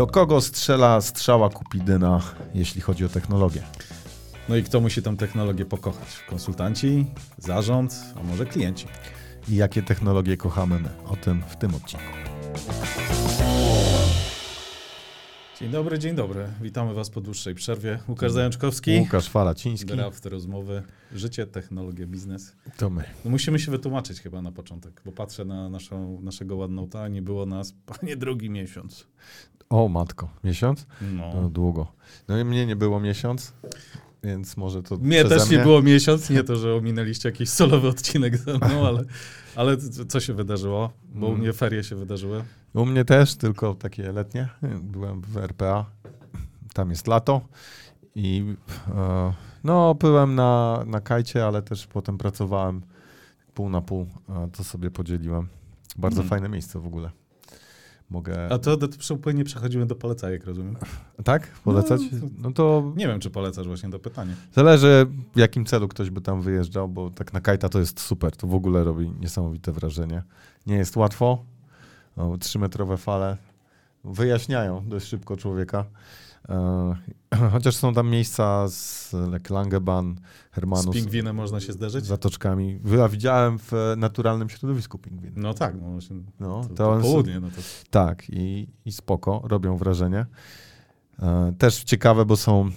Do kogo strzela strzała Kupidyna, jeśli chodzi o technologię? No i kto musi tę technologię pokochać? Konsultanci, zarząd, a może klienci? I jakie technologie kochamy my? O tym w tym odcinku. Dzień dobry, dzień dobry. Witamy Was po dłuższej przerwie. Łukasz Zajączkowski. Łukasz Falaciński. Draft rozmowy. Życie, technologie, biznes. To my. No musimy się wytłumaczyć chyba na początek, bo patrzę na naszą, naszego OneNote'a, nie było nas, panie, drugi miesiąc. O matko, miesiąc? No. No długo. No i mnie nie było miesiąc, więc może to Mnie też mnie. nie było miesiąc, nie to, że ominęliście jakiś solowy odcinek ze mną, ale, ale co się wydarzyło? Bo u Mm. mnie ferie się wydarzyły. U mnie też, tylko takie letnie. Byłem w RPA, tam jest lato i e, no byłem na, na kajcie, ale też potem pracowałem pół na pół, a to sobie podzieliłem. Bardzo Mhm. fajne miejsce w ogóle. Mogę... A to do- płynnie przechodziły do polecajek, rozumiem? Tak? Polecać? No, No to Nie wiem, czy polecasz właśnie to pytanie. Zależy w jakim celu ktoś by tam wyjeżdżał, bo tak na kajta to jest super, to w ogóle robi niesamowite wrażenie. Nie jest łatwo, o, trzymetrowe fale wyjaśniają dość szybko człowieka. E, chociaż są tam miejsca z Langeban, Z Hermanus, pingwinem można się zderzyć? z zatoczkami. Ja widziałem w naturalnym środowisku pingwin. No tak, no właśnie. No, To, to południe, no to tak, i, i spoko, robią wrażenie. E, też ciekawe, bo są,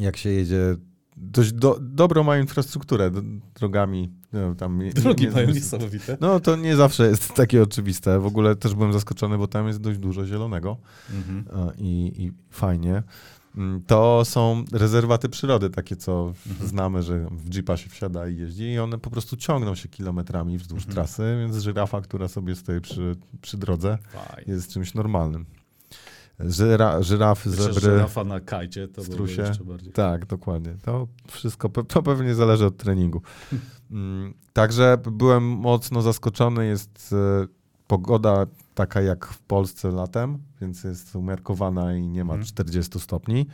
jak się jedzie, dość do, dobrą mają infrastrukturę, drogami. No, tam nie- drogi nie- mają niesamowite. No to nie zawsze jest takie oczywiste. W ogóle też byłem zaskoczony, bo tam jest dość dużo zielonego Mhm. i, i fajnie. Mm, To są rezerwaty przyrody, takie co Mhm. znamy, że w jeepa się wsiada i jeździ i one po prostu ciągną się kilometrami wzdłuż Mhm. trasy, więc żyrafa, która sobie stoi przy, przy drodze, jest czymś normalnym. Żyra, żyrafy, zebry. żyrafa na kajcie to strusie. jeszcze bardziej. Tak, dokładnie. To wszystko, to pewnie zależy od treningu. Mm, Także byłem mocno zaskoczony. Jest e, pogoda taka jak w Polsce latem, więc jest umiarkowana i nie ma Mhm. 40 stopni.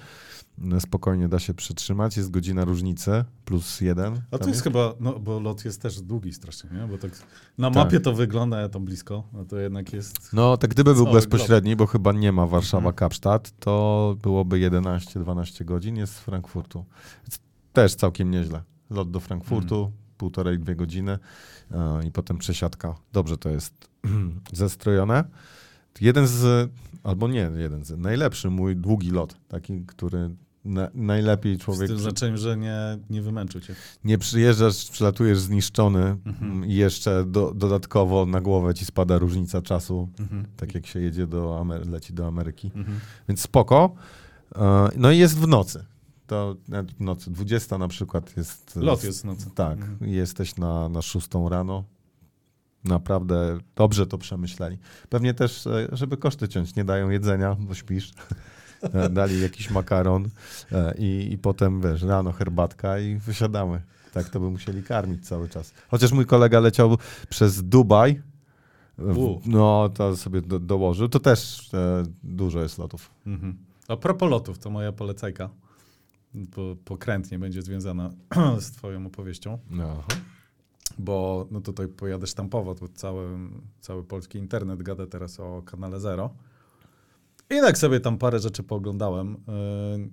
Spokojnie da się przytrzymać. Jest godzina różnicy, plus jeden. A to tam jest chyba, no bo lot jest też długi strasznie, nie? Bo tak na Tak. mapie to wygląda ja tam blisko, no to jednak jest... No, tak gdyby był bezpośredni, bo chyba nie ma Warszawa-Kapsztad, Mhm. to byłoby 11-12 godzin, jest z Frankfurtu. Więc też całkiem nieźle. Lot do Frankfurtu, Mhm. półtorej, dwie godziny e, i potem przesiadka. Dobrze to jest zestrojone. Jeden z, albo nie jeden z, najlepszy mój długi lot, taki, który na, najlepiej Z człowiek... tym przy- znaczeniem, że nie, nie wymęczył cię. nie przyjeżdżasz, przylatujesz zniszczony Mhm. i jeszcze do, dodatkowo na głowę ci spada różnica czasu, Mhm. tak jak się jedzie do Amery- leci do Ameryki. Mhm. Więc spoko. E, No i jest w nocy. To nawet w nocy, 20 na przykład jest. Lot jest w nocy. Tak, Mhm. jesteś na, na 6 rano. Naprawdę dobrze to przemyśleli. Pewnie też, e, żeby koszty ciąć, nie dają jedzenia, bo śpisz. E, Dali jakiś makaron e, i, i potem, wiesz, rano herbatka i wysiadamy. Tak to by musieli karmić cały czas. Chociaż mój kolega leciał przez Dubaj. W-. No, to sobie do, dołożył. To też e, dużo jest lotów. Mhm. A propos lotów, to moja polecajka, pokrętnie będzie związana z twoją opowieścią, No. Bo no tutaj pojadę sztampowo, to cały, cały polski internet gada teraz o kanale Zero. I tak sobie tam parę rzeczy pooglądałem.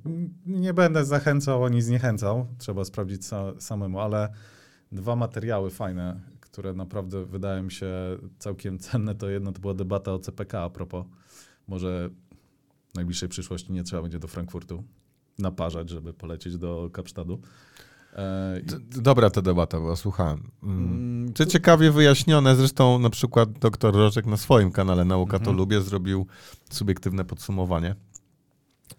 Yy, Nie będę zachęcał ani zniechęcał, trzeba sprawdzić sa samemu, ale dwa materiały fajne, które naprawdę wydają się całkiem cenne. To jedno to była debata o CPK a propos. Może w najbliższej przyszłości nie trzeba będzie do Frankfurtu naparzać, żeby polecieć do Kapsztadu. E, i- Dobra ta debata była, słuchałem. Mm. Mm, Czy ciekawie wyjaśnione, zresztą na przykład doktor Rożek na swoim kanale Nauka to Mhm. lubię zrobił subiektywne podsumowanie.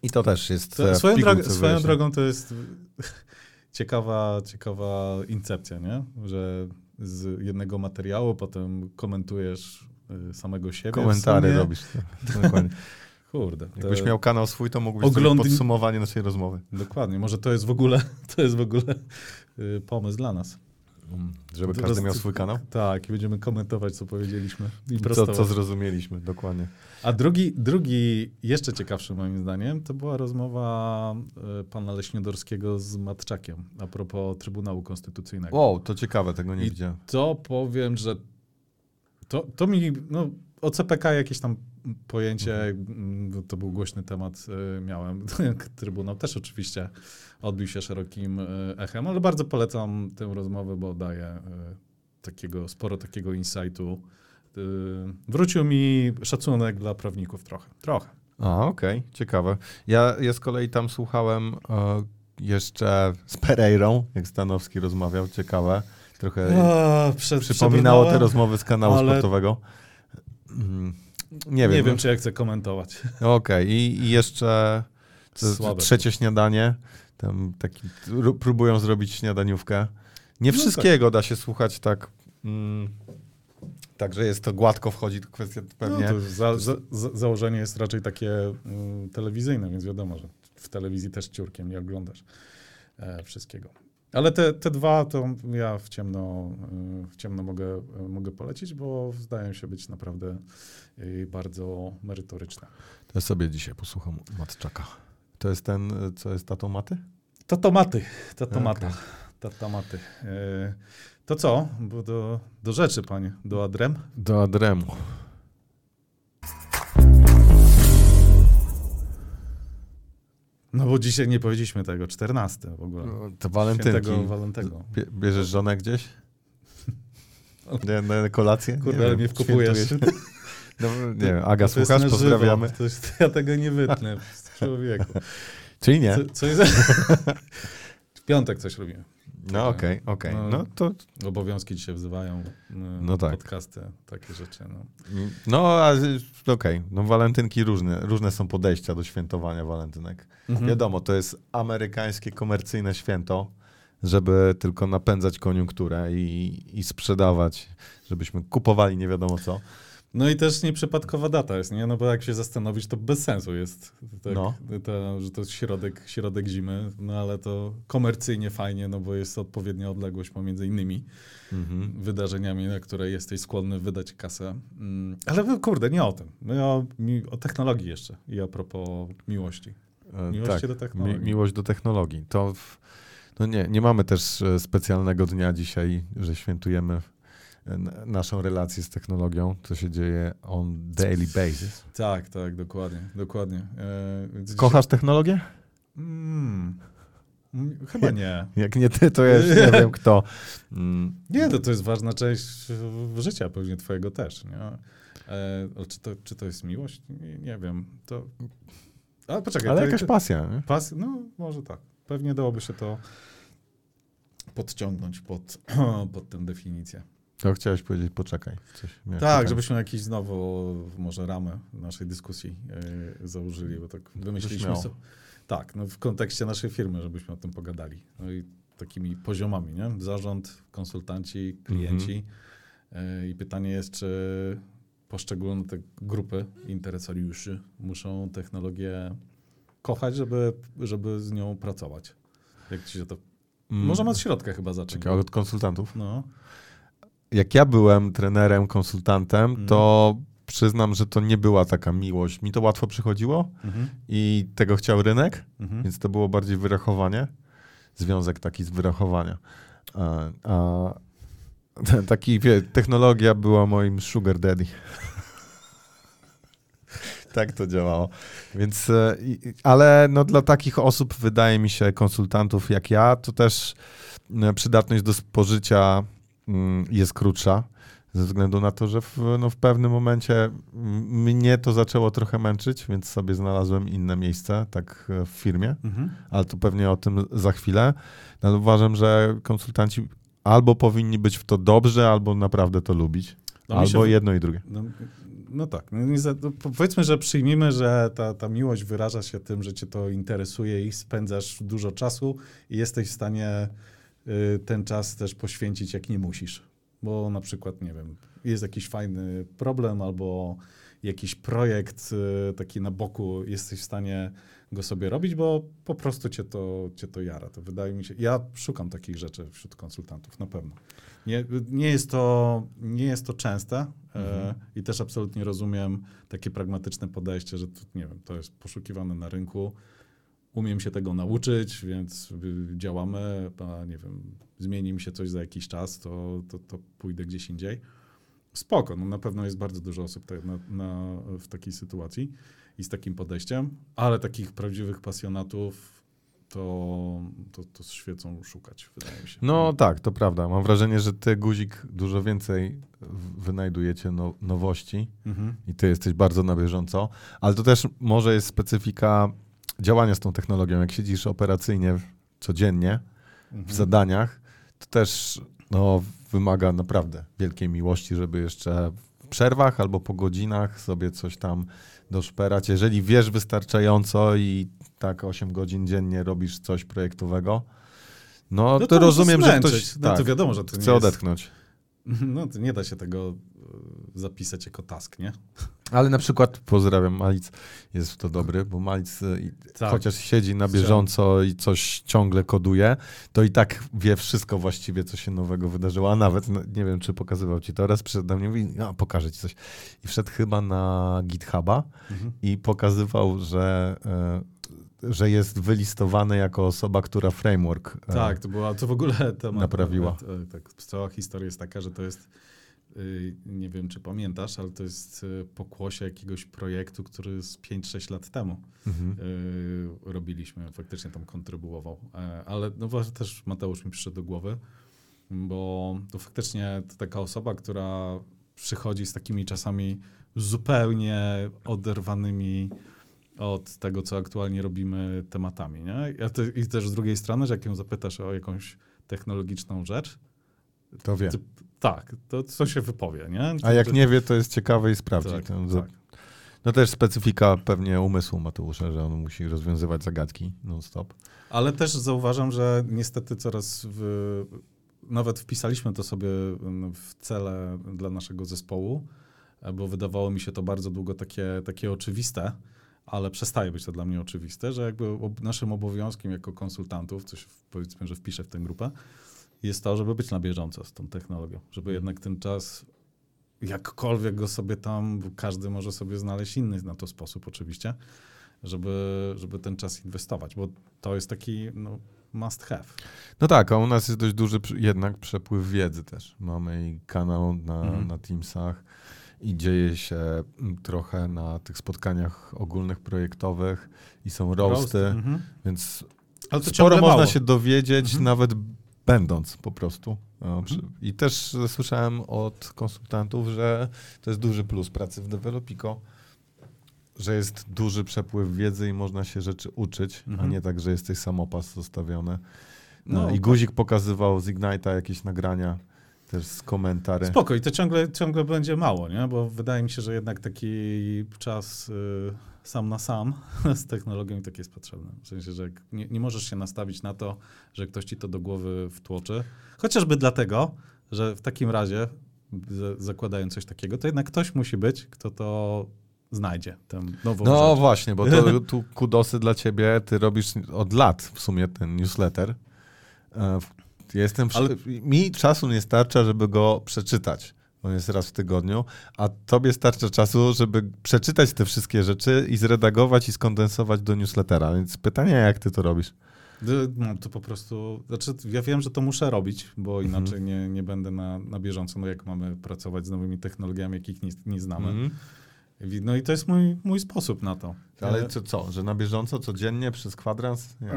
I to też jest To, e, swoją, drogą, swoją drogą to jest ciekawa, ciekawa incepcja, nie? Że z jednego materiału potem komentujesz y, samego siebie. Komentary robisz. tak, Dokładnie. Kurde. Jakbyś miał kanał swój, to mógłbyś Oglądni- zrobić podsumowanie naszej rozmowy. Dokładnie. Może to jest w ogóle, to jest w ogóle y, pomysł dla nas. Mm, Żeby każdy roz- miał swój kanał? Tak, i będziemy komentować, co powiedzieliśmy. I Co, co zrozumieliśmy, dokładnie. A drugi, drugi, jeszcze ciekawszy moim zdaniem, to była rozmowa y, pana Leśniodorskiego z Matczakiem a propos Trybunału Konstytucyjnego. Wow, to ciekawe, tego nie I- widziałem. To powiem, że to, to mi, no o CPK jakieś tam pojęcie, mm, to był głośny temat, y, miałem. Trybunał też oczywiście odbił się szerokim y, echem, ale bardzo polecam tę rozmowę, bo daje y, takiego, sporo takiego insightu. Wrócił mi szacunek dla prawników trochę. Trochę. A, okej, ciekawe. Ja, ja z kolei tam słuchałem e, jeszcze z Pereirą, jak Stanowski rozmawiał, ciekawe. Trochę A, przed, przypominało te rozmowy z kanału ale- sportowego. Mm, Nie Nie, wiem. wiem, czy ja chcę komentować. Okej, I, i jeszcze Słabe. trzecie śniadanie. Tam taki, ró- próbują zrobić śniadaniówkę. Nie No wszystkiego da się słuchać tak. Mm, tak, że jest to gładko wchodzi, to kwestia pewnie. No, za, za, za, założenie jest raczej takie mm, telewizyjne, więc wiadomo, że w telewizji też ciurkiem nie oglądasz e, wszystkiego. Ale te, te dwa to ja w ciemno, y, w ciemno mogę, mogę polecić, bo zdają się być naprawdę y, bardzo merytoryczne. To ja sobie dzisiaj posłucham Matczaka. To jest ten, co jest tatą Maty? To tomaty, to tomata, Okej. to co? Do, do rzeczy, panie, do adrem. Do Adremu. No bo dzisiaj nie powiedzieliśmy tego, 14 w ogóle. No, To walentynki. Walentego. Bie- Bierzesz żonę gdzieś? Na kolację? Kurde, Nie ale wiem, mnie wkupujesz. No, nie wiem, Aga, To słuchasz? żywo. Pozdrawiamy. To jest, ja tego nie wytnę człowieku. Czyli nie? Co, co jest? w piątek coś robimy. No okej, okej. No. No to Obowiązki dzisiaj wzywają. No, No tak. Podcasty, takie rzeczy. No. No, okej, no walentynki różne, różne są podejścia do świętowania walentynek. Mhm. Wiadomo, to jest amerykańskie komercyjne święto, żeby tylko napędzać koniunkturę i, i sprzedawać, żebyśmy kupowali nie wiadomo co. No i też nieprzypadkowa data jest, nie? No bo jak się zastanowić, to bez sensu jest, tak, No. to, że to jest środek, środek zimy, no ale to komercyjnie fajnie, no bo jest odpowiednia odległość pomiędzy innymi Mhm. wydarzeniami, na które jesteś skłonny wydać kasę. Mm, Ale kurde, nie o tym. My o, o technologii jeszcze i a propos miłości. E, Miłości do technologii. Mi, miłość do technologii. To w, no nie, nie mamy też e, specjalnego dnia dzisiaj, że świętujemy naszą relację z technologią, co się dzieje on daily basis. Tak, tak, dokładnie, dokładnie. E, Kochasz technologię? Mm, mm, chyba nie. Jak nie ty, to ja już nie wiem kto. Mm, Nie, to, to jest ważna część życia, pewnie twojego też, nie? E, czy, to, czy to jest miłość? Nie, nie wiem. To... Ale poczekaj. Ale to, jakaś to, pasja, nie? pas, No, może tak. Pewnie dałoby się to podciągnąć pod, pod tę definicję. To chciałeś powiedzieć, poczekaj. Tak, pytanie. żebyśmy jakiś znowu może ramę naszej dyskusji e, założyli, bo tak wymyśliliśmy sobie. Tak, no w kontekście naszej firmy, żebyśmy o tym pogadali. No i takimi poziomami, nie? Zarząd, konsultanci, klienci. E, I pytanie jest, czy poszczególne te grupy interesariuszy muszą technologię kochać, żeby, żeby z nią pracować. Jak ci się to... Mm, Możemy od środka chyba zacząć. Czekaj, od konsultantów. No. Jak ja byłem trenerem, konsultantem, Mhm. to przyznam, że to nie była taka miłość. Mi to łatwo przychodziło Mhm. i tego chciał rynek, Mhm. więc to było bardziej wyrachowanie. Związek taki z wyrachowania. A, a taki, wie, technologia była moim sugar daddy. tak to działało. Więc, e, ale no, dla takich osób, wydaje mi się, konsultantów jak ja, to też e, przydatność do spożycia jest krótsza. Ze względu na to, że w, no, w pewnym momencie mm, mnie to zaczęło trochę męczyć, więc sobie znalazłem inne miejsce, tak e, w firmie Mhm. ale to pewnie o tym za chwilę. No, uważam, że konsultanci albo powinni być w to dobrzy, albo naprawdę to lubić. No się albo wy- jedno i drugie. No, no tak. No, za, no, powiedzmy, że przyjmijmy, że ta, ta miłość wyraża się tym, że cię to interesuje i spędzasz dużo czasu i jesteś w stanie ten czas też poświęcić, jak nie musisz. Bo na przykład, nie wiem, jest jakiś fajny problem albo jakiś projekt y, taki na boku, jesteś w stanie go sobie robić, bo po prostu cię to, cię to jara. To wydaje mi się, ja szukam takich rzeczy wśród konsultantów, na pewno. Nie, nie, jest, to, nie jest to częste e, Mhm. i też absolutnie rozumiem takie pragmatyczne podejście, że to, nie wiem, to jest poszukiwane na rynku. Umiem się tego nauczyć, więc działamy, a nie wiem, zmieni mi się coś za jakiś czas, to, to, to pójdę gdzieś indziej. spoko. No, na pewno jest bardzo dużo osób te, na, na, w takiej sytuacji i z takim podejściem, ale takich prawdziwych pasjonatów to, to, to świecą szukać, wydaje mi się. No tak, to prawda. Mam wrażenie, że ty, Guzik, dużo więcej wynajdujecie no, nowości Mhm. i ty jesteś bardzo na bieżąco, ale to też może jest specyfika działania z tą technologią. Jak siedzisz operacyjnie codziennie w Mhm. zadaniach, to też no, wymaga naprawdę wielkiej miłości, żeby jeszcze w przerwach albo po godzinach sobie coś tam doszperać. Jeżeli wiesz wystarczająco i tak 8 godzin dziennie robisz coś projektowego, no, No to, rozumiem, że ktoś No tak, to wiadomo, że to nie chce jest- odetchnąć. No to nie da się tego e, zapisać jako task, nie? Ale na przykład, pozdrawiam, Malic jest w to dobry, bo Malic y, Tak. chociaż siedzi na bieżąco i coś ciągle koduje, to i tak wie wszystko właściwie, co się nowego wydarzyło, a nawet, no, nie wiem, czy pokazywał ci to, raz przyszedł do mnie i mówi, no, pokażę ci coś. I wszedł chyba na GitHuba Mhm. i pokazywał, że, e, że jest wylistowany jako osoba, która framework e, Tak, to była, to w ogóle temat. Naprawiła. Tak, cała historia jest taka, że to jest, y, nie wiem czy pamiętasz, ale to jest y, pokłosie jakiegoś projektu, który z 5-6 lat temu Mhm. y, robiliśmy, faktycznie tam kontrybuował. E, Ale no właśnie też Mateusz mi przyszedł do głowy, bo to faktycznie to taka osoba, która przychodzi z takimi czasami zupełnie oderwanymi od tego, co aktualnie robimy tematami. Nie? I też z drugiej strony, że jak ją zapytasz o jakąś technologiczną rzecz, To wie. to, tak, to co się wypowie, nie? A jak nie wie, to jest ciekawe i sprawdzi. Tak, tak. No też specyfika pewnie umysłu Mateusza, że on musi rozwiązywać zagadki non-stop. Ale też zauważam, że niestety coraz w, nawet wpisaliśmy to sobie mm, w cele dla naszego zespołu, e, bo wydawało mi się to bardzo długo takie, takie oczywiste, ale przestaje być to dla mnie oczywiste, że jakby naszym obowiązkiem jako konsultantów, coś powiedzmy, że wpiszę w tę grupę, jest to, żeby być na bieżąco z tą technologią, żeby jednak ten czas jakkolwiek go sobie tam, bo każdy może sobie znaleźć inny na to sposób oczywiście, żeby, żeby ten czas inwestować, bo to jest taki no, must have. No tak, a u nas jest dość duży jednak przepływ wiedzy też. Mamy i kanał na, Mhm. na Teamsach i dzieje się mm, trochę na tych spotkaniach ogólnych projektowych i są roasty, Mhm. więc Ale to sporo można się dowiedzieć Mhm. nawet będąc po prostu. Przy- Mhm. I też e, słyszałem od konsultantów, że to jest duży plus pracy w Developico, że jest duży przepływ wiedzy i można się rzeczy uczyć, a Mhm. nie tak, że jesteś samopas zostawiony. No, No, I tak. Guzik pokazywał z Ignite'a jakieś nagrania, też z komentarzy. Spoko, i to ciągle, ciągle będzie mało, nie? bo wydaje mi się, że jednak taki czas y, sam na sam z technologią i tak jest potrzebny. W sensie, że nie, nie możesz się nastawić na to, że ktoś ci to do głowy wtłoczy. Chociażby dlatego, że w takim razie, z, zakładając coś takiego, to jednak ktoś musi być, kto to znajdzie, tę nową No rzecz. właśnie, bo to tu kudosy dla ciebie, ty robisz od lat w sumie ten newsletter. E, w- Jestem, przy- Ale- mi czasu nie starcza, żeby go przeczytać. On jest raz w tygodniu, a tobie starcza czasu, żeby przeczytać te wszystkie rzeczy i zredagować i skondensować do newslettera. Więc pytanie, jak ty to robisz? No, to po prostu, znaczy ja wiem, że to muszę robić, bo Mhm. inaczej nie, nie będę na, na bieżąco, no jak mamy pracować z nowymi technologiami, jakich nie, nie znamy. Mhm. No i to jest mój, mój sposób na to. Ale E, co, co, że na bieżąco, codziennie, przez kwadrans? Jak?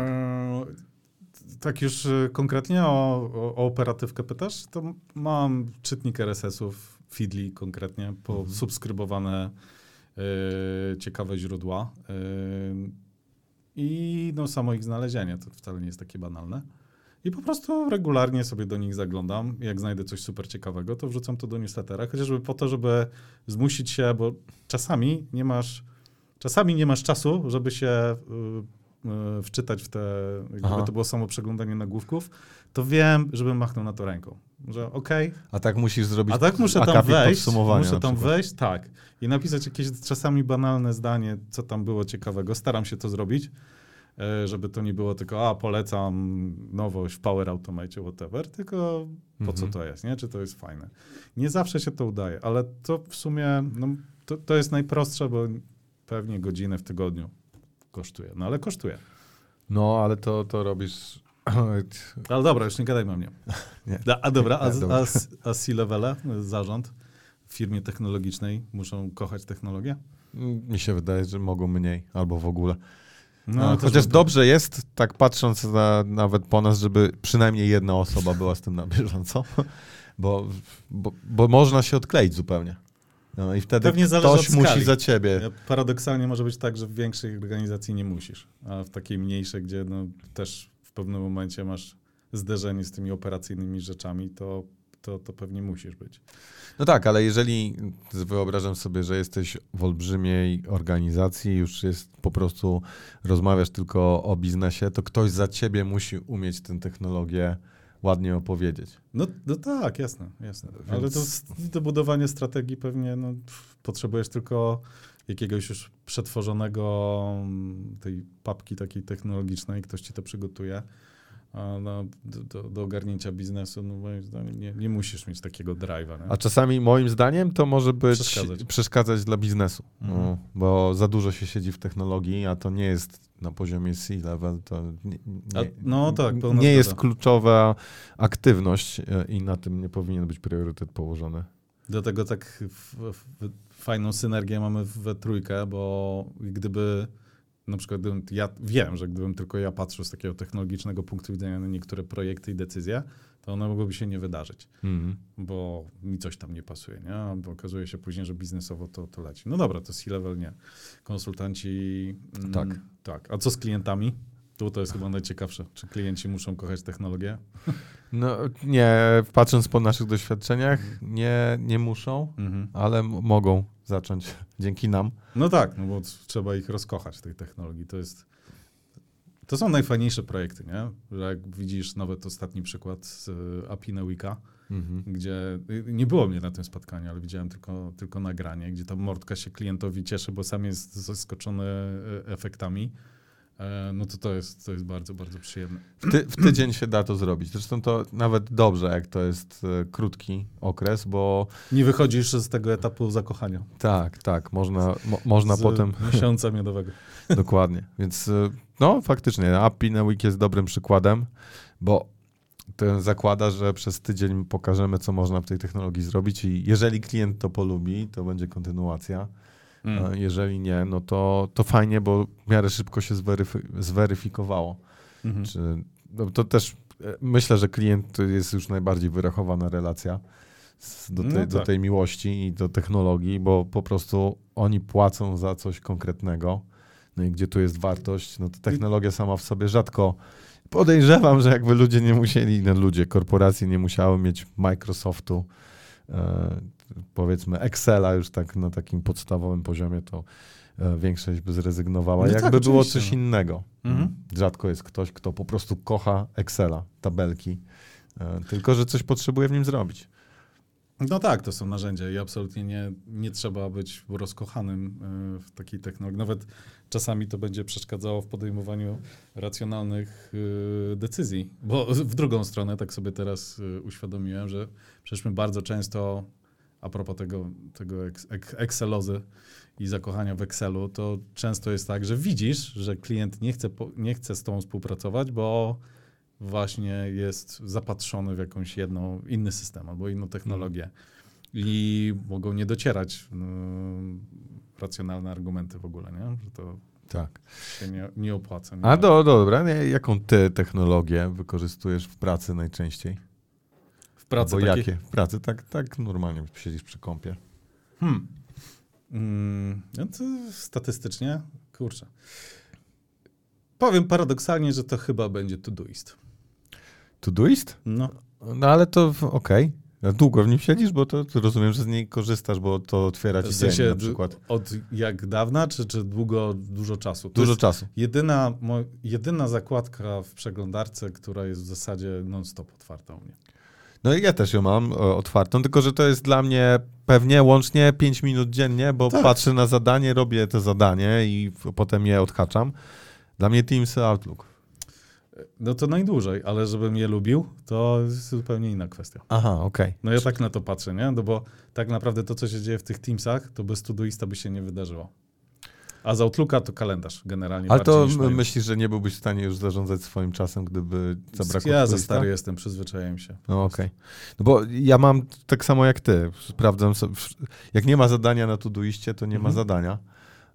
Tak już e, konkretnie o, o, o operatywkę pytasz, to mam czytnik RSS-ów, Feedly konkretnie, po subskrybowane e, ciekawe źródła e, i no, samo ich znalezienie, to wcale nie jest takie banalne. I po prostu regularnie sobie do nich zaglądam. Jak znajdę coś super ciekawego, to wrzucam to do newslettera, chociażby po to, żeby zmusić się, bo czasami nie masz, czasami nie masz czasu, żeby się y, y, wczytać w te, Aha. gdyby to było samo przeglądanie nagłówków, to wiem, żebym machnął na to ręką. Że okej, A tak musisz zrobić a tak muszę tam wejść, muszę tam wejść, tak, i napisać jakieś czasami banalne zdanie, co tam było ciekawego. Staram się to zrobić, e, żeby to nie było tylko, a polecam nowość w Power Automate, whatever, tylko po co Mhm. to jest, nie? Czy to jest fajne. Nie zawsze się to udaje, ale to w sumie, no, to, to jest najprostsze, bo pewnie godzinę w tygodniu kosztuje. No ale kosztuje. No, ale to, to robisz... Ale dobra, już nie gadajmy o mnie. Nie. Da, a dobra, a, a, a C-levele, zarząd firmie technologicznej muszą kochać technologię? Mi się wydaje, że mogą mniej albo w ogóle. No, chociaż dobrze jest, tak patrząc na, nawet po nas, żeby przynajmniej jedna osoba była z tym na bieżąco, bo, bo, bo można się odkleić zupełnie. No i wtedy Pewnie ktoś musi za ciebie. Paradoksalnie może być tak, że w większej organizacji nie musisz, a w takiej mniejszej, gdzie no, też w pewnym momencie masz zderzenie z tymi operacyjnymi rzeczami, to, to, to pewnie musisz być. No tak, ale jeżeli wyobrażam sobie, że jesteś w olbrzymiej organizacji, już jest po prostu rozmawiasz tylko o biznesie, to ktoś za ciebie musi umieć tę technologię ładnie opowiedzieć. No, no tak, jasne, jasne. Ale to Więc- do budowania strategii pewnie no, pff, potrzebujesz tylko jakiegoś już przetworzonego mm, tej papki takiej technologicznej, ktoś ci to przygotuje. A no, do, do, ogarnięcia biznesu, no moim zdaniem nie, nie musisz mieć takiego drive'a. A czasami moim zdaniem to może być Przeszkadzać. przeszkadzać, dla biznesu, Mhm. no, bo za dużo się siedzi w technologii, a to nie jest na poziomie C-level, to nie, A- nie, no tak, nie jest kluczowa aktywność e, i na tym nie powinien być priorytet położony. Dlatego tak w, w, fajną synergię mamy we trójkę, bo gdyby na przykład gdybym, ja wiem, że gdybym tylko ja patrzył z takiego technologicznego punktu widzenia na niektóre projekty i decyzje, to one mogłyby się nie wydarzyć, Mhm. bo mi coś tam nie pasuje, nie? Bo okazuje się później, że biznesowo to, to leci. No dobra, to C-level nie. Konsultanci... mm, Tak. Tak. A co z klientami? Tu to jest chyba najciekawsze. Czy klienci muszą kochać technologię? No nie, patrząc po naszych doświadczeniach, nie, nie muszą, Mhm. ale mogą zacząć dzięki nam. No tak, no bo trzeba ich rozkochać, tej technologii. To jest. To są najfajniejsze projekty, nie? Że jak widzisz nawet ostatni przykład z y, API Neweeka, Mhm. gdzie y, nie było mnie na tym spotkaniu, ale widziałem tylko, tylko nagranie, gdzie tam Mordka się klientowi cieszy, bo sam jest zaskoczony y, efektami. E, No to to jest, to jest bardzo, bardzo przyjemne. W, ty, w tydzień się da to zrobić. Zresztą to nawet dobrze, jak to jest e, krótki okres, bo Nie wychodzisz z tego etapu zakochania. tak, tak, można, mo, można z potem, Miesiąca miodowego. dokładnie. Więc e, no faktycznie, API na Week jest dobrym przykładem, bo to zakłada, że przez tydzień pokażemy, co można w tej technologii zrobić i jeżeli klient to polubi, to będzie kontynuacja. Mm. A Jeżeli nie, no to, to fajnie, bo w miarę szybko się zweryfy, zweryfikowało. Mhm. Czy, no to też e, myślę, że klient to jest już najbardziej wyrachowana relacja do, tej, No do tak. tej miłości i do technologii, bo po prostu oni płacą za coś konkretnego. No i gdzie tu jest wartość, no to technologia sama w sobie rzadko. Podejrzewam, że jakby ludzie nie musieli, no ludzie, korporacje nie musiały mieć Microsoftu, e, powiedzmy Excela już tak na takim podstawowym poziomie, to e, większość by zrezygnowała. No Jakby tak, było coś no. innego. Mhm. Rzadko jest ktoś, kto po prostu kocha Excela, tabelki, e, tylko że coś potrzebuje w nim zrobić. No tak, to są narzędzia i absolutnie nie, nie trzeba być rozkochanym y, w takiej technologii. Nawet czasami to będzie przeszkadzało w podejmowaniu racjonalnych decyzji. Bo w drugą stronę, tak sobie teraz uświadomiłem, że przecież my bardzo często, a propos tego, tego Excelozy i zakochania w Excelu, to często jest tak, że widzisz, że klient nie chce, nie chce z tobą współpracować, bo właśnie jest zapatrzony w jakąś jedną, inny system albo inną technologię. I mogą nie docierać mm, racjonalne argumenty w ogóle, nie? że to Tak. się nie, nie opłaca. Nie A do, dobra, jaką ty technologię wykorzystujesz w pracy najczęściej? W pracy Bo takiej, jakie? W pracy tak, tak normalnie siedzisz przy kąpie. Hmm. Mm, no to statystycznie, kurczę. Powiem paradoksalnie, że to chyba będzie Todoist. Todoist? No, No ale to okej. A Długo w nim siedzisz, bo to, to rozumiem, że z niej korzystasz, bo to otwiera ci w sensie dzień na przykład. od jak dawna, czy, czy długo, dużo czasu? To Dużo czasu. Jedyna, mo, jedyna zakładka w przeglądarce, która jest w zasadzie non-stop otwarta u mnie. No i ja też ją mam e, otwartą, tylko że to jest dla mnie pewnie łącznie 5 minut dziennie, bo Tak. patrzę na zadanie, robię to zadanie i potem je odhaczam. Dla mnie Teams Outlook. No to najdłużej, ale żebym je lubił, to jest zupełnie inna kwestia. Aha, okej. No ja tak na to patrzę, nie? No bo tak naprawdę to, co się dzieje w tych Teamsach, to bez Todoista by się nie wydarzyło. A z Outlooka to kalendarz generalnie. Ale to myślisz, że nie byłbyś w stanie już zarządzać swoim czasem, gdyby zabrakło Ja za stary jestem, przyzwyczaiłem się. No okej. No bo ja mam tak samo jak ty. Sprawdzam sobie. Jak nie ma zadania na Todoiście, to nie ma Mhm. zadania.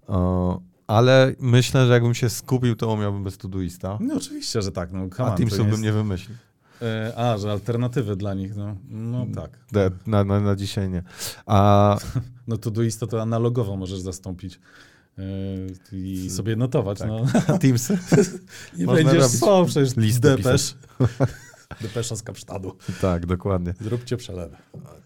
O, ale myślę, że jakbym się skupił, to umiałbym bez Todoista. No oczywiście, że tak. No, A Teamsów to bym jest- nie wymyślił. E, A, że alternatywy dla nich, no, no tak. De- Na, na, na dzisiaj nie. A No Todoista to analogowo możesz zastąpić i sobie notować. tak. No. Teamsy? Nie Można będziesz spał przecież listy depesz. Depesza z Kapsztadu. tak, dokładnie. Zróbcie przelewy.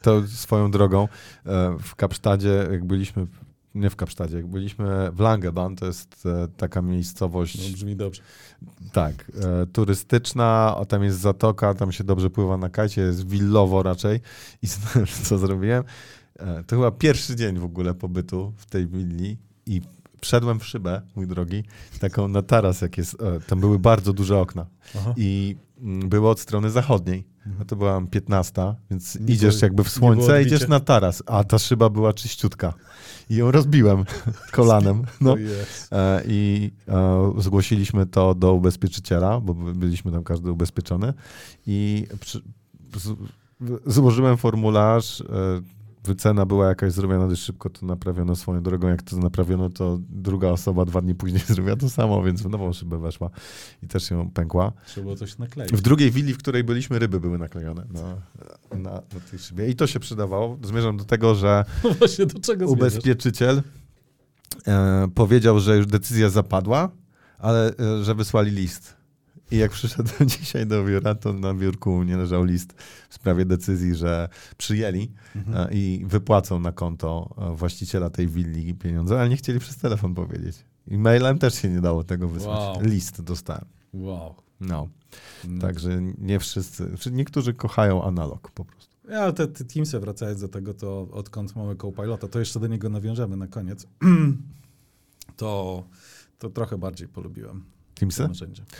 To swoją drogą e, w Kapsztadzie, jak byliśmy, nie w Kapsztadzie, jak byliśmy w Langeban, to jest e, taka miejscowość, No, brzmi dobrze. tak, e, turystyczna, a tam jest zatoka, tam się dobrze pływa na kajcie, jest willowo raczej. I co zrobiłem? E, to chyba pierwszy dzień w ogóle pobytu w tej willi i wszedłem w szybę, mój drogi, taką na taras, jak jest, e, tam były bardzo duże okna Aha. i mm, było od strony zachodniej. No to była 15, więc Nie idziesz było- jakby w słońce, idziesz na taras, a ta szyba była czyściutka. I ją rozbiłem kolanem. No. E, I e, zgłosiliśmy to do ubezpieczyciela, bo by- byliśmy tam każdy ubezpieczony. I przy, złożyłem formularz. Wycena była jakaś zrobiona dość szybko, to naprawiono swoją drogą. Jak to naprawiono, to druga osoba dwa dni później zrobiła to samo, więc w nową szybę weszła i też ją pękła. Trzeba było coś nakleić. W drugiej willi, w której byliśmy, ryby były naklejone na, na, na tej szybie. I to się przydawało. Zmierzam do tego, że No właśnie, do czego ubezpieczyciel e, powiedział, że już decyzja zapadła, ale e, że wysłali list. I jak przyszedłem dzisiaj do biura, to na biurku u mnie leżał list w sprawie decyzji, że przyjęli Mhm. e, i wypłacą na konto e, właściciela tej willi pieniądze, ale nie chcieli przez telefon powiedzieć. I mailem też się nie dało tego wysłać. Wow. List dostałem. Wow. No, Mm. także nie wszyscy, niektórzy kochają analog po prostu. Ja, ale te, te Teamsy, wracając do tego, to odkąd mamy Copilota, to jeszcze do niego nawiążemy na koniec, to, to trochę bardziej polubiłem Teamsy?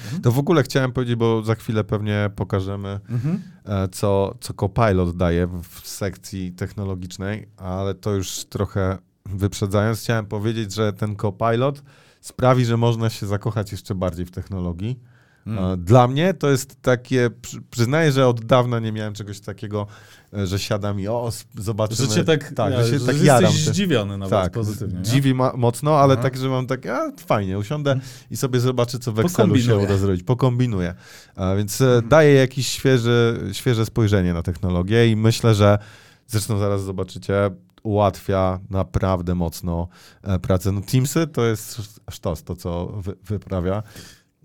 Mhm. To w ogóle chciałem powiedzieć, bo za chwilę pewnie pokażemy Mhm. e, co, co Copilot daje w sekcji technologicznej, ale to już trochę wyprzedzając, chciałem powiedzieć, że ten Copilot sprawi, że można się zakochać jeszcze bardziej w technologii. Mm. E, Dla mnie to jest takie, przy- przyznaję, że od dawna nie miałem czegoś takiego, e, że siadam i o, zobaczymy. Że cię tak, tak, ja, że się że tak jesteś jaram. też. zdziwiony nawet tak, pozytywnie. nie? dziwi mocno, ale Aha. tak, że mam tak, a fajnie, usiądę i sobie zobaczę, co w Excelu się uda zrobić. Pokombinuję. A więc e, daje jakieś świeże, świeże spojrzenie na technologię i myślę, że zresztą zaraz zobaczycie, ułatwia naprawdę mocno e, pracę. No Teamsy to jest sztos, to co wy, wyprawia.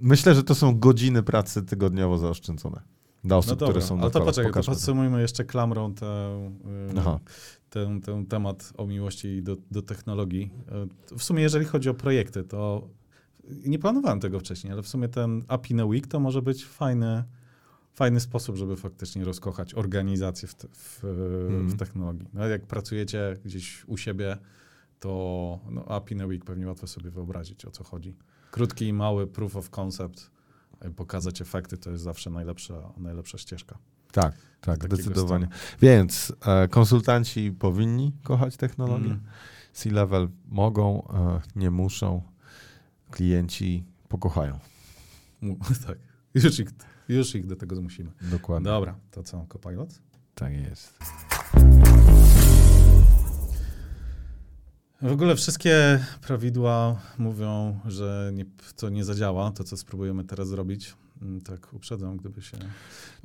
Myślę, że to są godziny pracy tygodniowo zaoszczędzone dla osób, No dobra, które są na ale to poczekaj, to podsumujmy jeszcze klamrą tę, y, Aha. ten, ten temat o miłości do, do technologii. Y, W sumie jeżeli chodzi o projekty, to nie planowałem tego wcześniej, ale w sumie ten API na Week to może być fajny, fajny sposób, żeby faktycznie rozkochać organizację w, te, w, Mhm. w technologii. No, jak pracujecie gdzieś u siebie, to no, API na Week pewnie łatwo sobie wyobrazić, o co chodzi. Krótki i mały proof of concept, pokazać efekty, to jest zawsze najlepsza, najlepsza ścieżka. Tak, tak, zdecydowanie. Więc e, konsultanci powinni kochać technologię. Mm. C-level mogą, e, nie muszą. Klienci pokochają. Tak. Już ich, już ich do tego zmusimy. Dokładnie. Dobra, to co, Copilot? Tak jest. W ogóle wszystkie prawidła mówią, że nie, to nie zadziała, to co spróbujemy teraz zrobić. Mm, Tak uprzedzam, gdyby się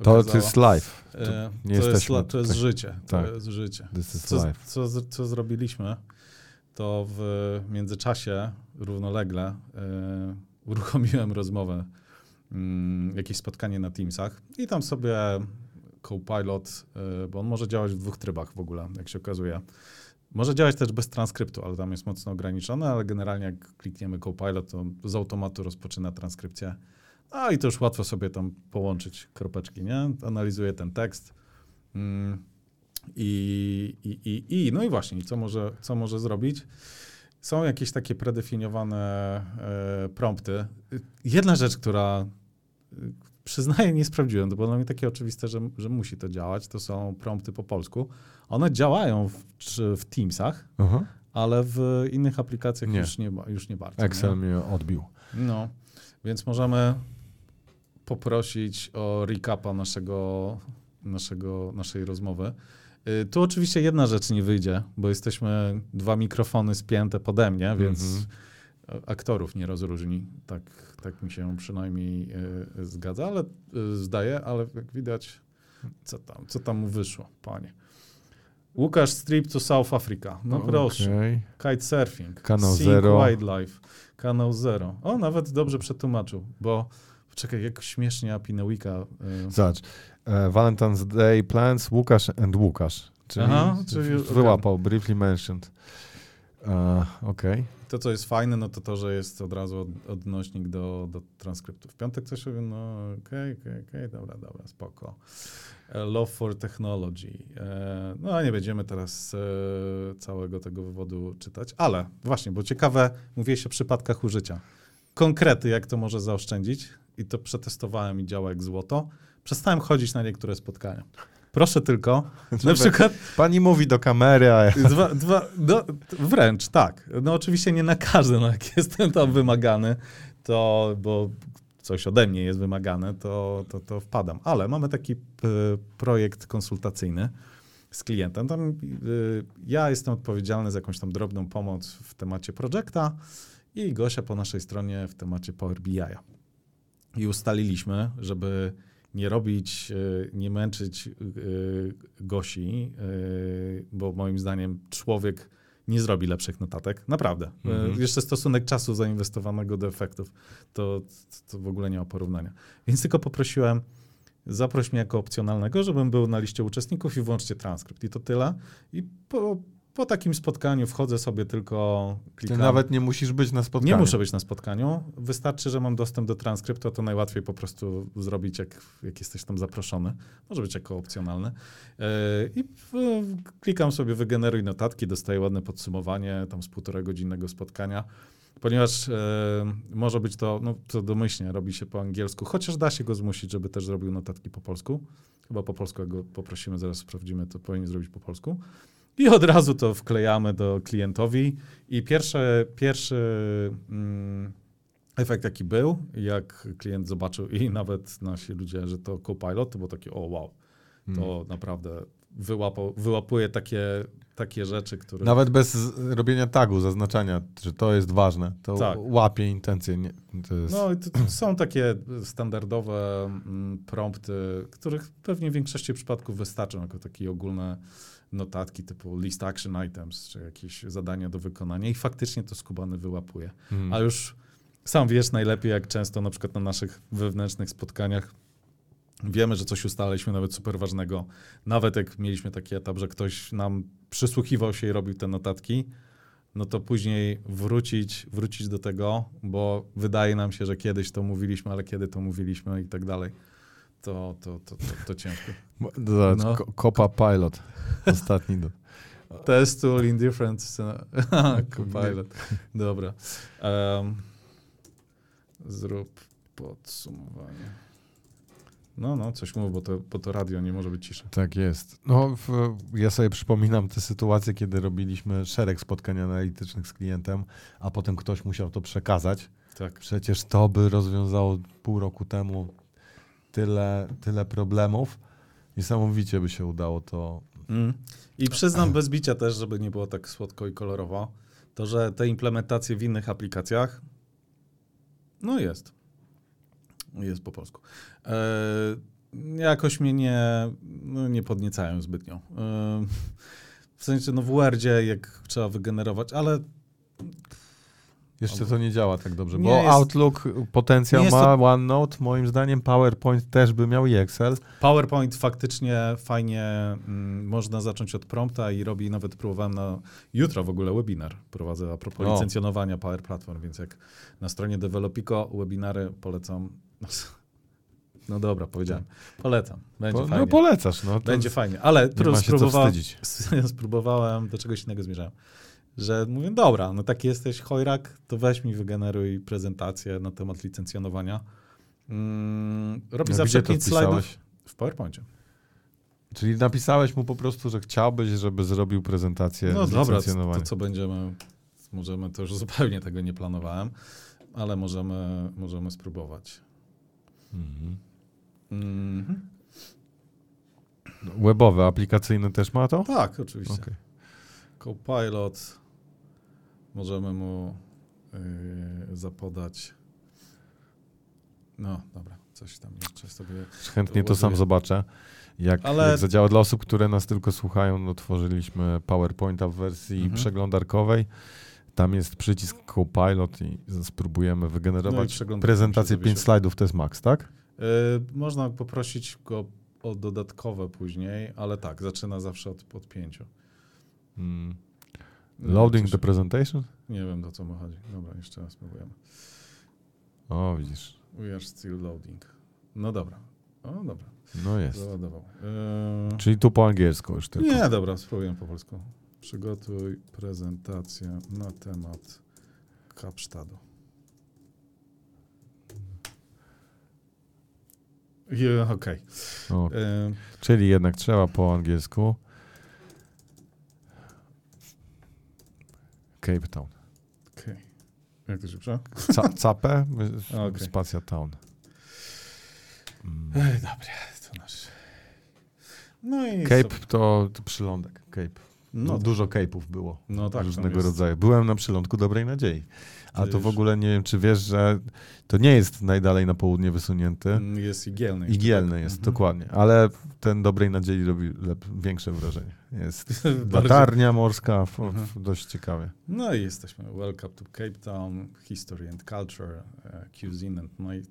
To, to jest live. E, nie to, jest, jesteśmy la- to jest życie. Tak. To jest życie. This is Co, live. co, co zrobiliśmy, to w międzyczasie równolegle e, uruchomiłem rozmowę, mm, jakieś spotkanie na Teamsach i tam sobie Copilot, e, bo on może działać w dwóch trybach w ogóle, jak się okazuje. Może działać też bez transkryptu, ale tam jest mocno ograniczone, ale generalnie jak klikniemy Copilot, to z automatu rozpoczyna transkrypcję. A i to już łatwo sobie tam połączyć kropeczki, nie? Analizuje ten tekst. Mm, i, i, i, I, no i właśnie, co może, co może zrobić? Są jakieś takie predefiniowane e, prompty. Jedna rzecz, która przyznaję, nie sprawdziłem, to było dla mnie takie oczywiste, że, że musi to działać, to są prompty po polsku. One działają w, w Teamsach, Aha. ale w innych aplikacjach Nie. Już, nie, już nie bardzo. Excel Nie? mnie odbił. No, więc możemy poprosić o recapa naszego, naszego, naszej rozmowy. Y, Tu oczywiście jedna rzecz nie wyjdzie, bo jesteśmy dwa mikrofony spięte pode mnie, więc Mhm. Aktorów nie rozróżni. Tak, tak mi się przynajmniej y, zgadza, ale y, zdaje, ale jak widać, co tam, co tam mu wyszło, panie. Łukasz Strip to South Africa. No proszę. Okej. Kitesurfing. Kanał Zero. Wildlife. Kanał Zero. O, nawet dobrze przetłumaczył, bo czekaj, jak śmiesznie API Nowika. Y, Zobacz. E, Valentine's Day plans Łukasz and Łukasz. Czyli, Aha, czyli- wyłapał, briefly mentioned. E, Okej. To, co jest fajne, no to to, że jest od razu od, odnośnik do, do transkryptu. W piątek coś robię, no okej, okej, okej, dobra, dobra, spoko. E, Love for Technology. E, No, a nie będziemy teraz e, całego tego wywodu czytać, ale właśnie, bo ciekawe, mówiłeś o przypadkach użycia. Konkrety, jak to może zaoszczędzić i to przetestowałem i działa jak złoto. Przestałem chodzić na niektóre spotkania. Proszę tylko, na przykład Pani mówi do kamery, a ja... Dwa, dwa, no, wręcz, tak. No oczywiście nie na każdym, no jak jestem tam wymagany, to, bo coś ode mnie jest wymagane, to, to, to wpadam. Ale mamy taki p- projekt konsultacyjny z klientem. Tam y, ja jestem odpowiedzialny za jakąś tam drobną pomoc w temacie projekta i Gosia po naszej stronie w temacie Power BI'a. I ustaliliśmy, żeby nie robić, y, nie męczyć y, Gosi, y, bo moim zdaniem człowiek nie zrobi lepszych notatek. Naprawdę. Mhm. Jeszcze stosunek czasu zainwestowanego do efektów, to, to w ogóle nie ma porównania. Więc tylko poprosiłem, zaproś mnie jako opcjonalnego, żebym był na liście uczestników i włączcie transkrypt. I to tyle. I po, po takim spotkaniu wchodzę sobie tylko, Ty klikam. nawet nie musisz być na spotkaniu. Nie muszę być na spotkaniu. Wystarczy, że mam dostęp do transkryptu, a to najłatwiej po prostu zrobić, jak, jak jesteś tam zaproszony. Może być jako opcjonalne. Yy, I klikam sobie wygeneruj notatki, dostaję ładne podsumowanie tam z półtora godzinnego spotkania. Ponieważ e, może być to, no to domyślnie robi się po angielsku, chociaż da się go zmusić, żeby też zrobił notatki po polsku. Chyba po polsku, jak go poprosimy, zaraz sprawdzimy, to powinien zrobić po polsku. I od razu to wklejamy do klientowi. I pierwszy, pierwszy mm, efekt, jaki był, jak klient zobaczył i nawet nasi ludzie, że to Copilot, to było takie, o wow, to Hmm. naprawdę wyłapał, wyłapuje takie, takie rzeczy, które... Nawet bez robienia tagu, zaznaczania, że to jest ważne. To Tak. łapie intencje. Nie, jest... No, i są takie standardowe mm, prompty, których pewnie w większości przypadków wystarczą jako takie ogólne notatki typu list action items, czy jakieś zadania do wykonania i faktycznie to skubany wyłapuje. Mm. A już sam wiesz najlepiej, jak często na przykład na naszych wewnętrznych spotkaniach wiemy, że coś ustaliliśmy nawet super ważnego. Nawet jak mieliśmy taki etap, że ktoś nam przysłuchiwał się i robił te notatki, no to później wrócić, wrócić do tego, bo wydaje nam się, że kiedyś to mówiliśmy, ale kiedy to mówiliśmy i tak dalej. To, to, to, to, to ciężko. Zobacz, No. Copa Pilot. Ostatni. Do... Test tool indifference. Copilot. Dobra. Em, zrób podsumowanie. No, no, coś mów, bo to, bo to radio nie może być cisza. Tak jest. No, w, ja sobie przypominam te sytuacje, kiedy robiliśmy szereg spotkań analitycznych z klientem, a potem ktoś musiał to przekazać. Tak. Przecież to by rozwiązało pół roku temu tyle, tyle problemów. Niesamowicie by się udało to. Mm. I przyznam bez bicia też, żeby nie było tak słodko i kolorowo, to, że te implementacje w innych aplikacjach, no jest. Jest po polsku. E, jakoś mnie nie, no nie podniecają zbytnio. E, w sensie, no w Wordzie, jak trzeba wygenerować, ale Jeszcze Albo- to nie działa tak dobrze, bo jest- Outlook potencjał nie jest ma, OneNote, moim zdaniem PowerPoint też by miał i Excel. PowerPoint faktycznie fajnie mm, można zacząć od prompta i robi, nawet próbowałem na jutro w ogóle webinar prowadzę a propos O. licencjonowania Power Platform, więc jak na stronie Developico webinary polecam. No dobra, powiedziałem. Polecam. Będzie Po, fajnie. no polecasz, no. To Będzie fajnie, ale wstydzić. spróbowałem, do czegoś innego zmierzałem. Że mówię, dobra, no taki jesteś chojrak, to weź mi wygeneruj prezentację na temat licencjonowania. Mm, robi No, zawsze gdzie to pięć slajdów wpisałeś? w PowerPoincie. Czyli napisałeś mu po prostu, że chciałbyś, żeby zrobił prezentację No dobra, to, co będziemy, możemy, to już zupełnie tego nie planowałem, ale możemy, możemy spróbować. Mhm. Mhm. Webowe, aplikacyjne też ma to? Tak, oczywiście. Okej. Copilot, możemy mu yy, zapodać. No, dobra, coś tam jeszcze sobie. Chętnie to Ładuję. sam zobaczę. Jak, Ale- jak zadziała dla osób, które nas tylko słuchają, no tworzyliśmy PowerPointa w wersji Mhm. przeglądarkowej. Tam jest przycisk Copilot i spróbujemy No wygenerować przeglądarka prezentację musi 5 zawiesić. slajdów, to jest max, tak? Yy, można poprosić go o dodatkowe później, ale tak, zaczyna zawsze od, od pięciu. Mm. Loading the presentation? Nie wiem, do co mu chodzi. Dobra, jeszcze raz spróbujemy. O, widzisz. We are still loading. No dobra. O, dobra. No jest. Załadował. Yy, Czyli tu po angielsku już tylko. Nie, dobra, spróbuję po polsku. Przygotuj prezentację na temat Kapsztadu. Yeah, Okej. O, Yy, czyli jednak trzeba po angielsku. Cape Town. Okej. Jak to się pisze? Ca capę, Okej. spacja town. Mm. Ej, dobra, to nasz. No i. Cape to, to przylądek. Cape. No, No, dużo cape'ów było. no tak. różnego rodzaju. Byłem na przylądku Dobrej Nadziei. A To w ogóle nie wiem, czy wiesz, że to nie jest najdalej na południe wysunięty. Mm, Jest igielny. Igielny tak? jest, Mhm. dokładnie. Ale ten Dobrej Nadziei robi większe wrażenie. Jest latarnia morska, Mhm. dość ciekawie. No i jesteśmy. Welcome to Cape Town, History and Culture, e, Cuisine and my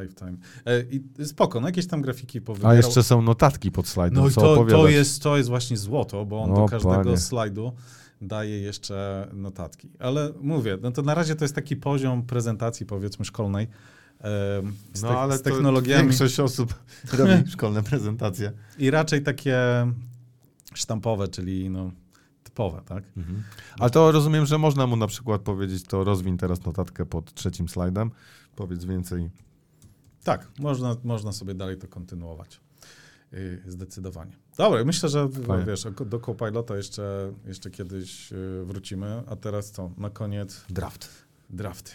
Lifetime. E, I spoko, no jakieś tam grafiki A powybierał. jeszcze są notatki pod slajdem, No i to, to, jest, to jest właśnie złoto, bo on O, do każdego panie. slajdu daje jeszcze notatki. Ale mówię, no to na razie to jest taki poziom prezentacji powiedzmy szkolnej e, z, No te- ale z to technologiami większość osób robi szkolne prezentacje. i raczej takie sztampowe, czyli no typowe, tak? Mhm. Ale to rozumiem, że można mu na przykład powiedzieć, to rozwiń teraz notatkę pod trzecim slajdem, powiedz więcej. Tak, można, można sobie dalej to kontynuować. Yy, Zdecydowanie. Dobra, myślę, że w- Fajnie. wiesz, do Copilota jeszcze, jeszcze kiedyś yy, wrócimy, a teraz co? Na koniec Draft. drafty.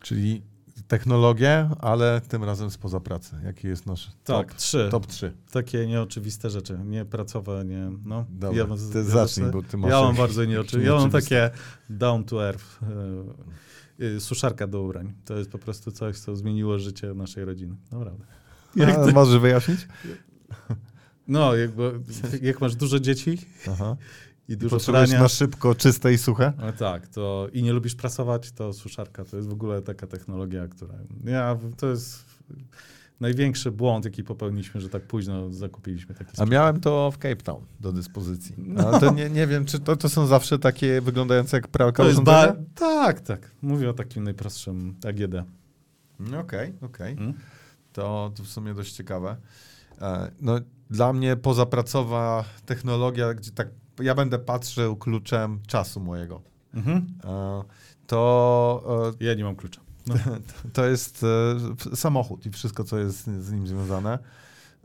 Czyli technologie, ale tym razem spoza pracy. Jaki jest nasz Tak, top, trzy. top 3? Takie nieoczywiste rzeczy, nie pracowe, nie, no. Dobra, ja, mam- ty ja zacznij, bo ty masz Ja mam bardzo nieoczywiste, ja mam takie down to earth. Yy, yy, suszarka do ubrań. To jest po prostu coś, co zmieniło życie naszej rodziny. Naprawdę. Jak A, Możesz wyjaśnić? No, jakby, jak masz dużo dzieci Aha. I dużo Potrzebujesz prania, na szybko, czyste i suche? No tak, to i nie lubisz prasować, to suszarka to jest w ogóle taka technologia, która. Ja, to jest największy błąd, jaki popełniliśmy, że tak późno zakupiliśmy taki A miałem to w Cape Town do dyspozycji. No. Ale to nie, nie wiem, czy to, to są zawsze takie wyglądające jak pralka To urządzenia? ba- Tak, tak. Mówię o takim najprostszym AGD. Mm, Okej, okej. Mm? To, to w sumie dość ciekawe. E, No, dla mnie pozapracowa technologia, gdzie tak ja będę patrzył kluczem czasu mojego. Mhm. E, To, Ja nie mam klucza. No. e, to jest e, samochód i wszystko, co jest z nim związane.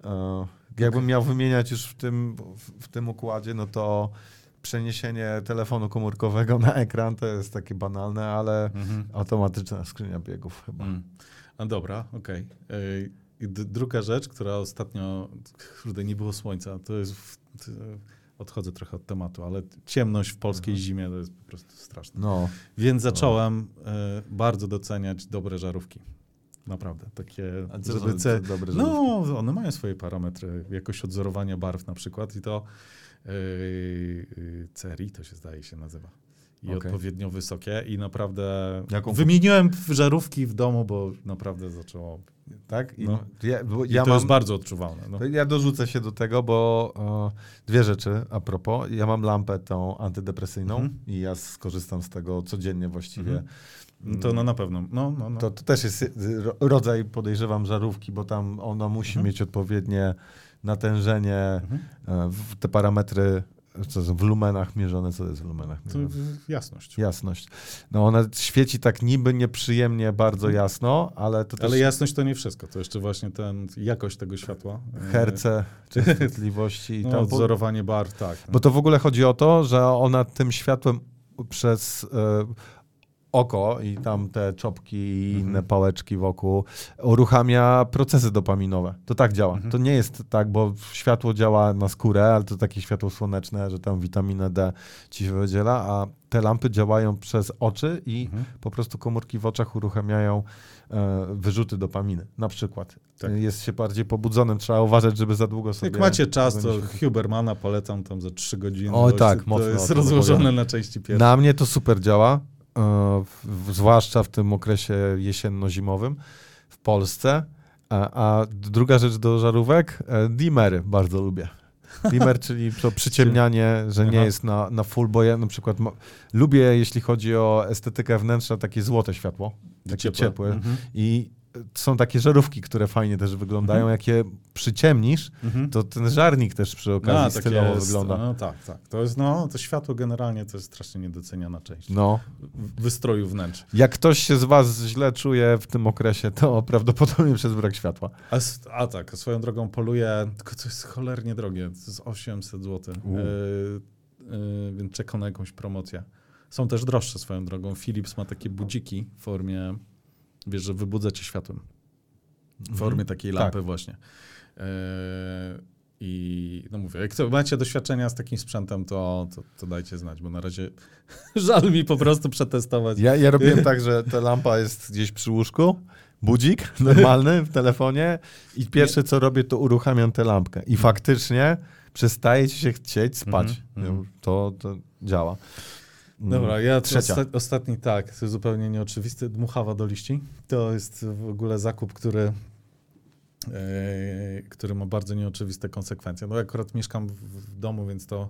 E, Jakbym miał wymieniać już w tym, w- tym układzie, no to przeniesienie telefonu komórkowego na ekran to jest takie banalne, ale Mhm. automatyczna skrzynia biegów chyba. Mm. A dobra, okej. D- druga rzecz, która ostatnio, kurde, nie było słońca, to jest, odchodzę trochę od tematu, ale ciemność w polskiej Mhm. zimie to jest po prostu straszne. No, Więc zacząłem e, bardzo doceniać dobre żarówki. Naprawdę, takie, żeby ce... dobre No, one mają swoje parametry, jakość odzorowania barw na przykład i to yy, yy, CRI to się zdaje się nazywa. I Okej. odpowiednio wysokie i naprawdę Jaką- wymieniłem żarówki w domu, bo naprawdę zaczęło. Tak? I No. ja, I ja to mam, jest bardzo odczuwalne. No. Ja dorzucę się do tego, bo e, dwie rzeczy a propos. Ja mam lampę tą antydepresyjną Mhm. i ja skorzystam z tego codziennie właściwie. Mhm. No to no na pewno. No, no, no. To, to też jest ro- rodzaj, podejrzewam, żarówki, bo tam ona musi Mhm. mieć odpowiednie natężenie, Mhm. e, te parametry co w lumenach mierzone, co to jest w lumenach To mierzone? jasność. Jasność. No ona świeci tak niby nieprzyjemnie bardzo jasno, ale to też Ale jasność to nie wszystko. To jeszcze właśnie ten, jakość tego światła. e, herce, częstotliwości i No, tam... odzorowanie bar, tak. Bo to w ogóle chodzi o to, że ona tym światłem przez e, oko i tam te czopki i inne Mhm. pałeczki wokół uruchamia procesy dopaminowe. To tak działa. Mhm. To nie jest tak, bo światło działa na skórę, ale to takie światło słoneczne, że tam witaminę D ci się wydziela, a te lampy działają przez oczy i Mhm. po prostu komórki w oczach uruchamiają e, wyrzuty dopaminy. Na przykład. Tak. Jest się bardziej pobudzonym, trzeba uważać, żeby za długo sobie... Jak macie czas, to. Hubermana polecam tam za 3 godziny. To tak, jest- mocno To o jest rozłożone na części pierwsze. Na mnie to super działa, w, zwłaszcza w tym okresie jesienno-zimowym w Polsce. A, a druga rzecz do żarówek, e, dimmery bardzo lubię. Dimmer, czyli to przyciemnianie, że nie Aha. jest na, na full, bo ja na przykład ma, lubię, jeśli chodzi o estetykę wnętrza, takie złote światło, takie ciepłe. Mhm. I są takie żarówki, które fajnie też wyglądają. Mhm. Jak je przyciemnisz, Mhm. to ten żarnik też przy okazji A, tak stylowo jest. wygląda. No tak, tak. To jest, no, to światło generalnie to jest strasznie niedoceniana część No. wystroju wnętrz. Jak ktoś się z was źle czuje w tym okresie, to prawdopodobnie przez brak światła. A, a tak, swoją drogą poluję, tylko to jest cholernie drogie, to jest 800 zł, yy, yy, więc czekam na jakąś promocję. Są też droższe swoją drogą. Philips ma takie budziki w formie, wiesz, że wybudza cię światłem. W formie takiej Tak. lampy właśnie. Yy, I no mówię, jak to macie doświadczenia z takim sprzętem, to, to, to dajcie znać, bo na razie żal mi po prostu przetestować. Ja, ja robiłem tak, że ta lampa jest gdzieś przy łóżku, budzik normalny w telefonie i pierwsze co robię, to uruchamiam tę lampkę. I faktycznie przestaje ci się chcieć spać. Mhm, mhm. To, to działa. Mm. Dobra, ja Trzecia. Osta ostatni tak, to jest zupełnie nieoczywisty. Dmuchawa do liści. To jest w ogóle zakup, który, e, który ma bardzo nieoczywiste konsekwencje. No akurat mieszkam w, w domu, więc to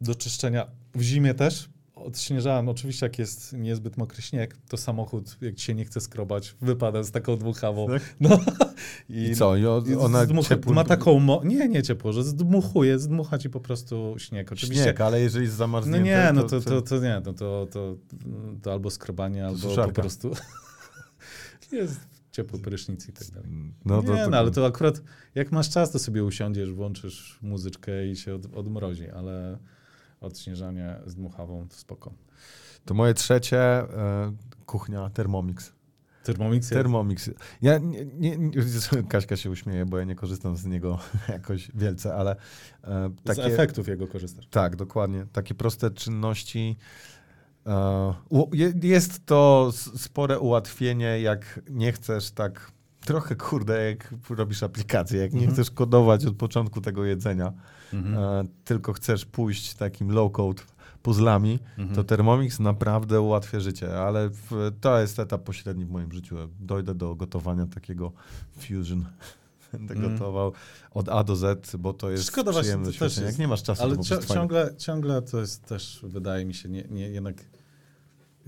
do czyszczenia w zimie też. Odśnieżałem, oczywiście jak jest niezbyt mokry śnieg, to samochód, jak ci się nie chce skrobać, wypada z taką dmuchawą. Tak? No. I co? I o- I ona zdmucha- ciepło... ma taką, mo- nie, nie ciepło, że zdmuchuje, zdmucha ci po prostu śnieg. Oczywiście Śnieg, ale jeżeli jest no zamarznięte, nie, no to, to, to nie, no to, to, to albo skrobanie, albo po suszarka. prostu jest ciepły prysznic i tak dalej. No, to, nie, to, no ale to akurat jak masz czas, to sobie usiądziesz, włączysz muzyczkę i się od, odmrozi, ale odśnieżanie z dmuchawą to spoko. to moje trzecie, e, kuchnia Thermomix. Thermomix Thermomix. Ja nie, nie, nie, Kaśka się uśmieje, bo ja nie korzystam z niego jakoś wielce, ale e, z takie... efektów jego korzystasz. Tak, dokładnie. Takie proste czynności. E, jest to spore ułatwienie, jak nie chcesz tak trochę kurde, jak robisz aplikację, jak nie Mhm. chcesz kodować od początku tego jedzenia, Mhm. e, tylko chcesz pójść takim low-code puzzlami, Mhm. to Thermomix naprawdę ułatwia życie, ale to jest etap pośredni w moim życiu. Dojdę do gotowania takiego fusion. Będę Mm. gotował od A do Z, bo to jest Szkoda właśnie, przyjemne to też jest- Jak nie masz czasu, Ale to ciągle, ciągle to jest też, wydaje mi się, nie, nie, jednak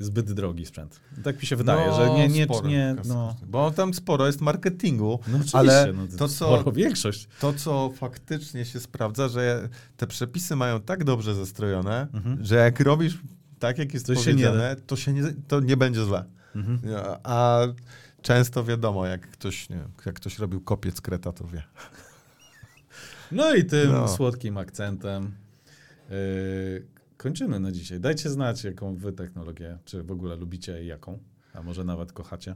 zbyt drogi sprzęt. Tak mi się wydaje, No, że nie, nie, sporo nie no. Bo tam sporo jest marketingu, no ale no, to, co, większość. to, co faktycznie się sprawdza, że te przepisy mają tak dobrze zestrojone, Mhm. że jak robisz tak, jak jest To się powiedziane, to, się nie, to nie będzie źle. Mhm. A często wiadomo, jak ktoś, nie jak ktoś robił kopiec kreta, to wie. No i tym No. słodkim akcentem yy, kończymy na dzisiaj. Dajcie znać, jaką wy technologię, czy w ogóle lubicie i jaką, a może nawet kochacie.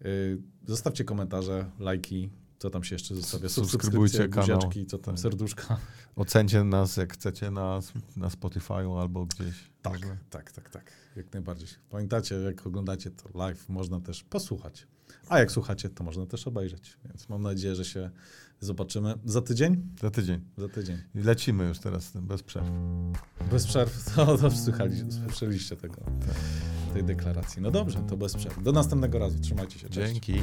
Yy, zostawcie komentarze, lajki, co tam się jeszcze zostawia, Subskrybujcie kanał. co tam, Tak. serduszka. Ocencie nas, jak chcecie, na, na Spotify'u albo gdzieś. Tak, tak, tak, tak, jak najbardziej. Pamiętacie, jak oglądacie to live, można też posłuchać. A jak słuchacie, to można też obejrzeć. Więc mam nadzieję, że się zobaczymy za tydzień. Za tydzień. Za tydzień. I lecimy już teraz, bez przerw. Bez przerw. To, to słuchali, słyszeliście tego, tej deklaracji. No dobrze, to bez przerw. Do następnego razu. Trzymajcie się. Cześć. Dzięki.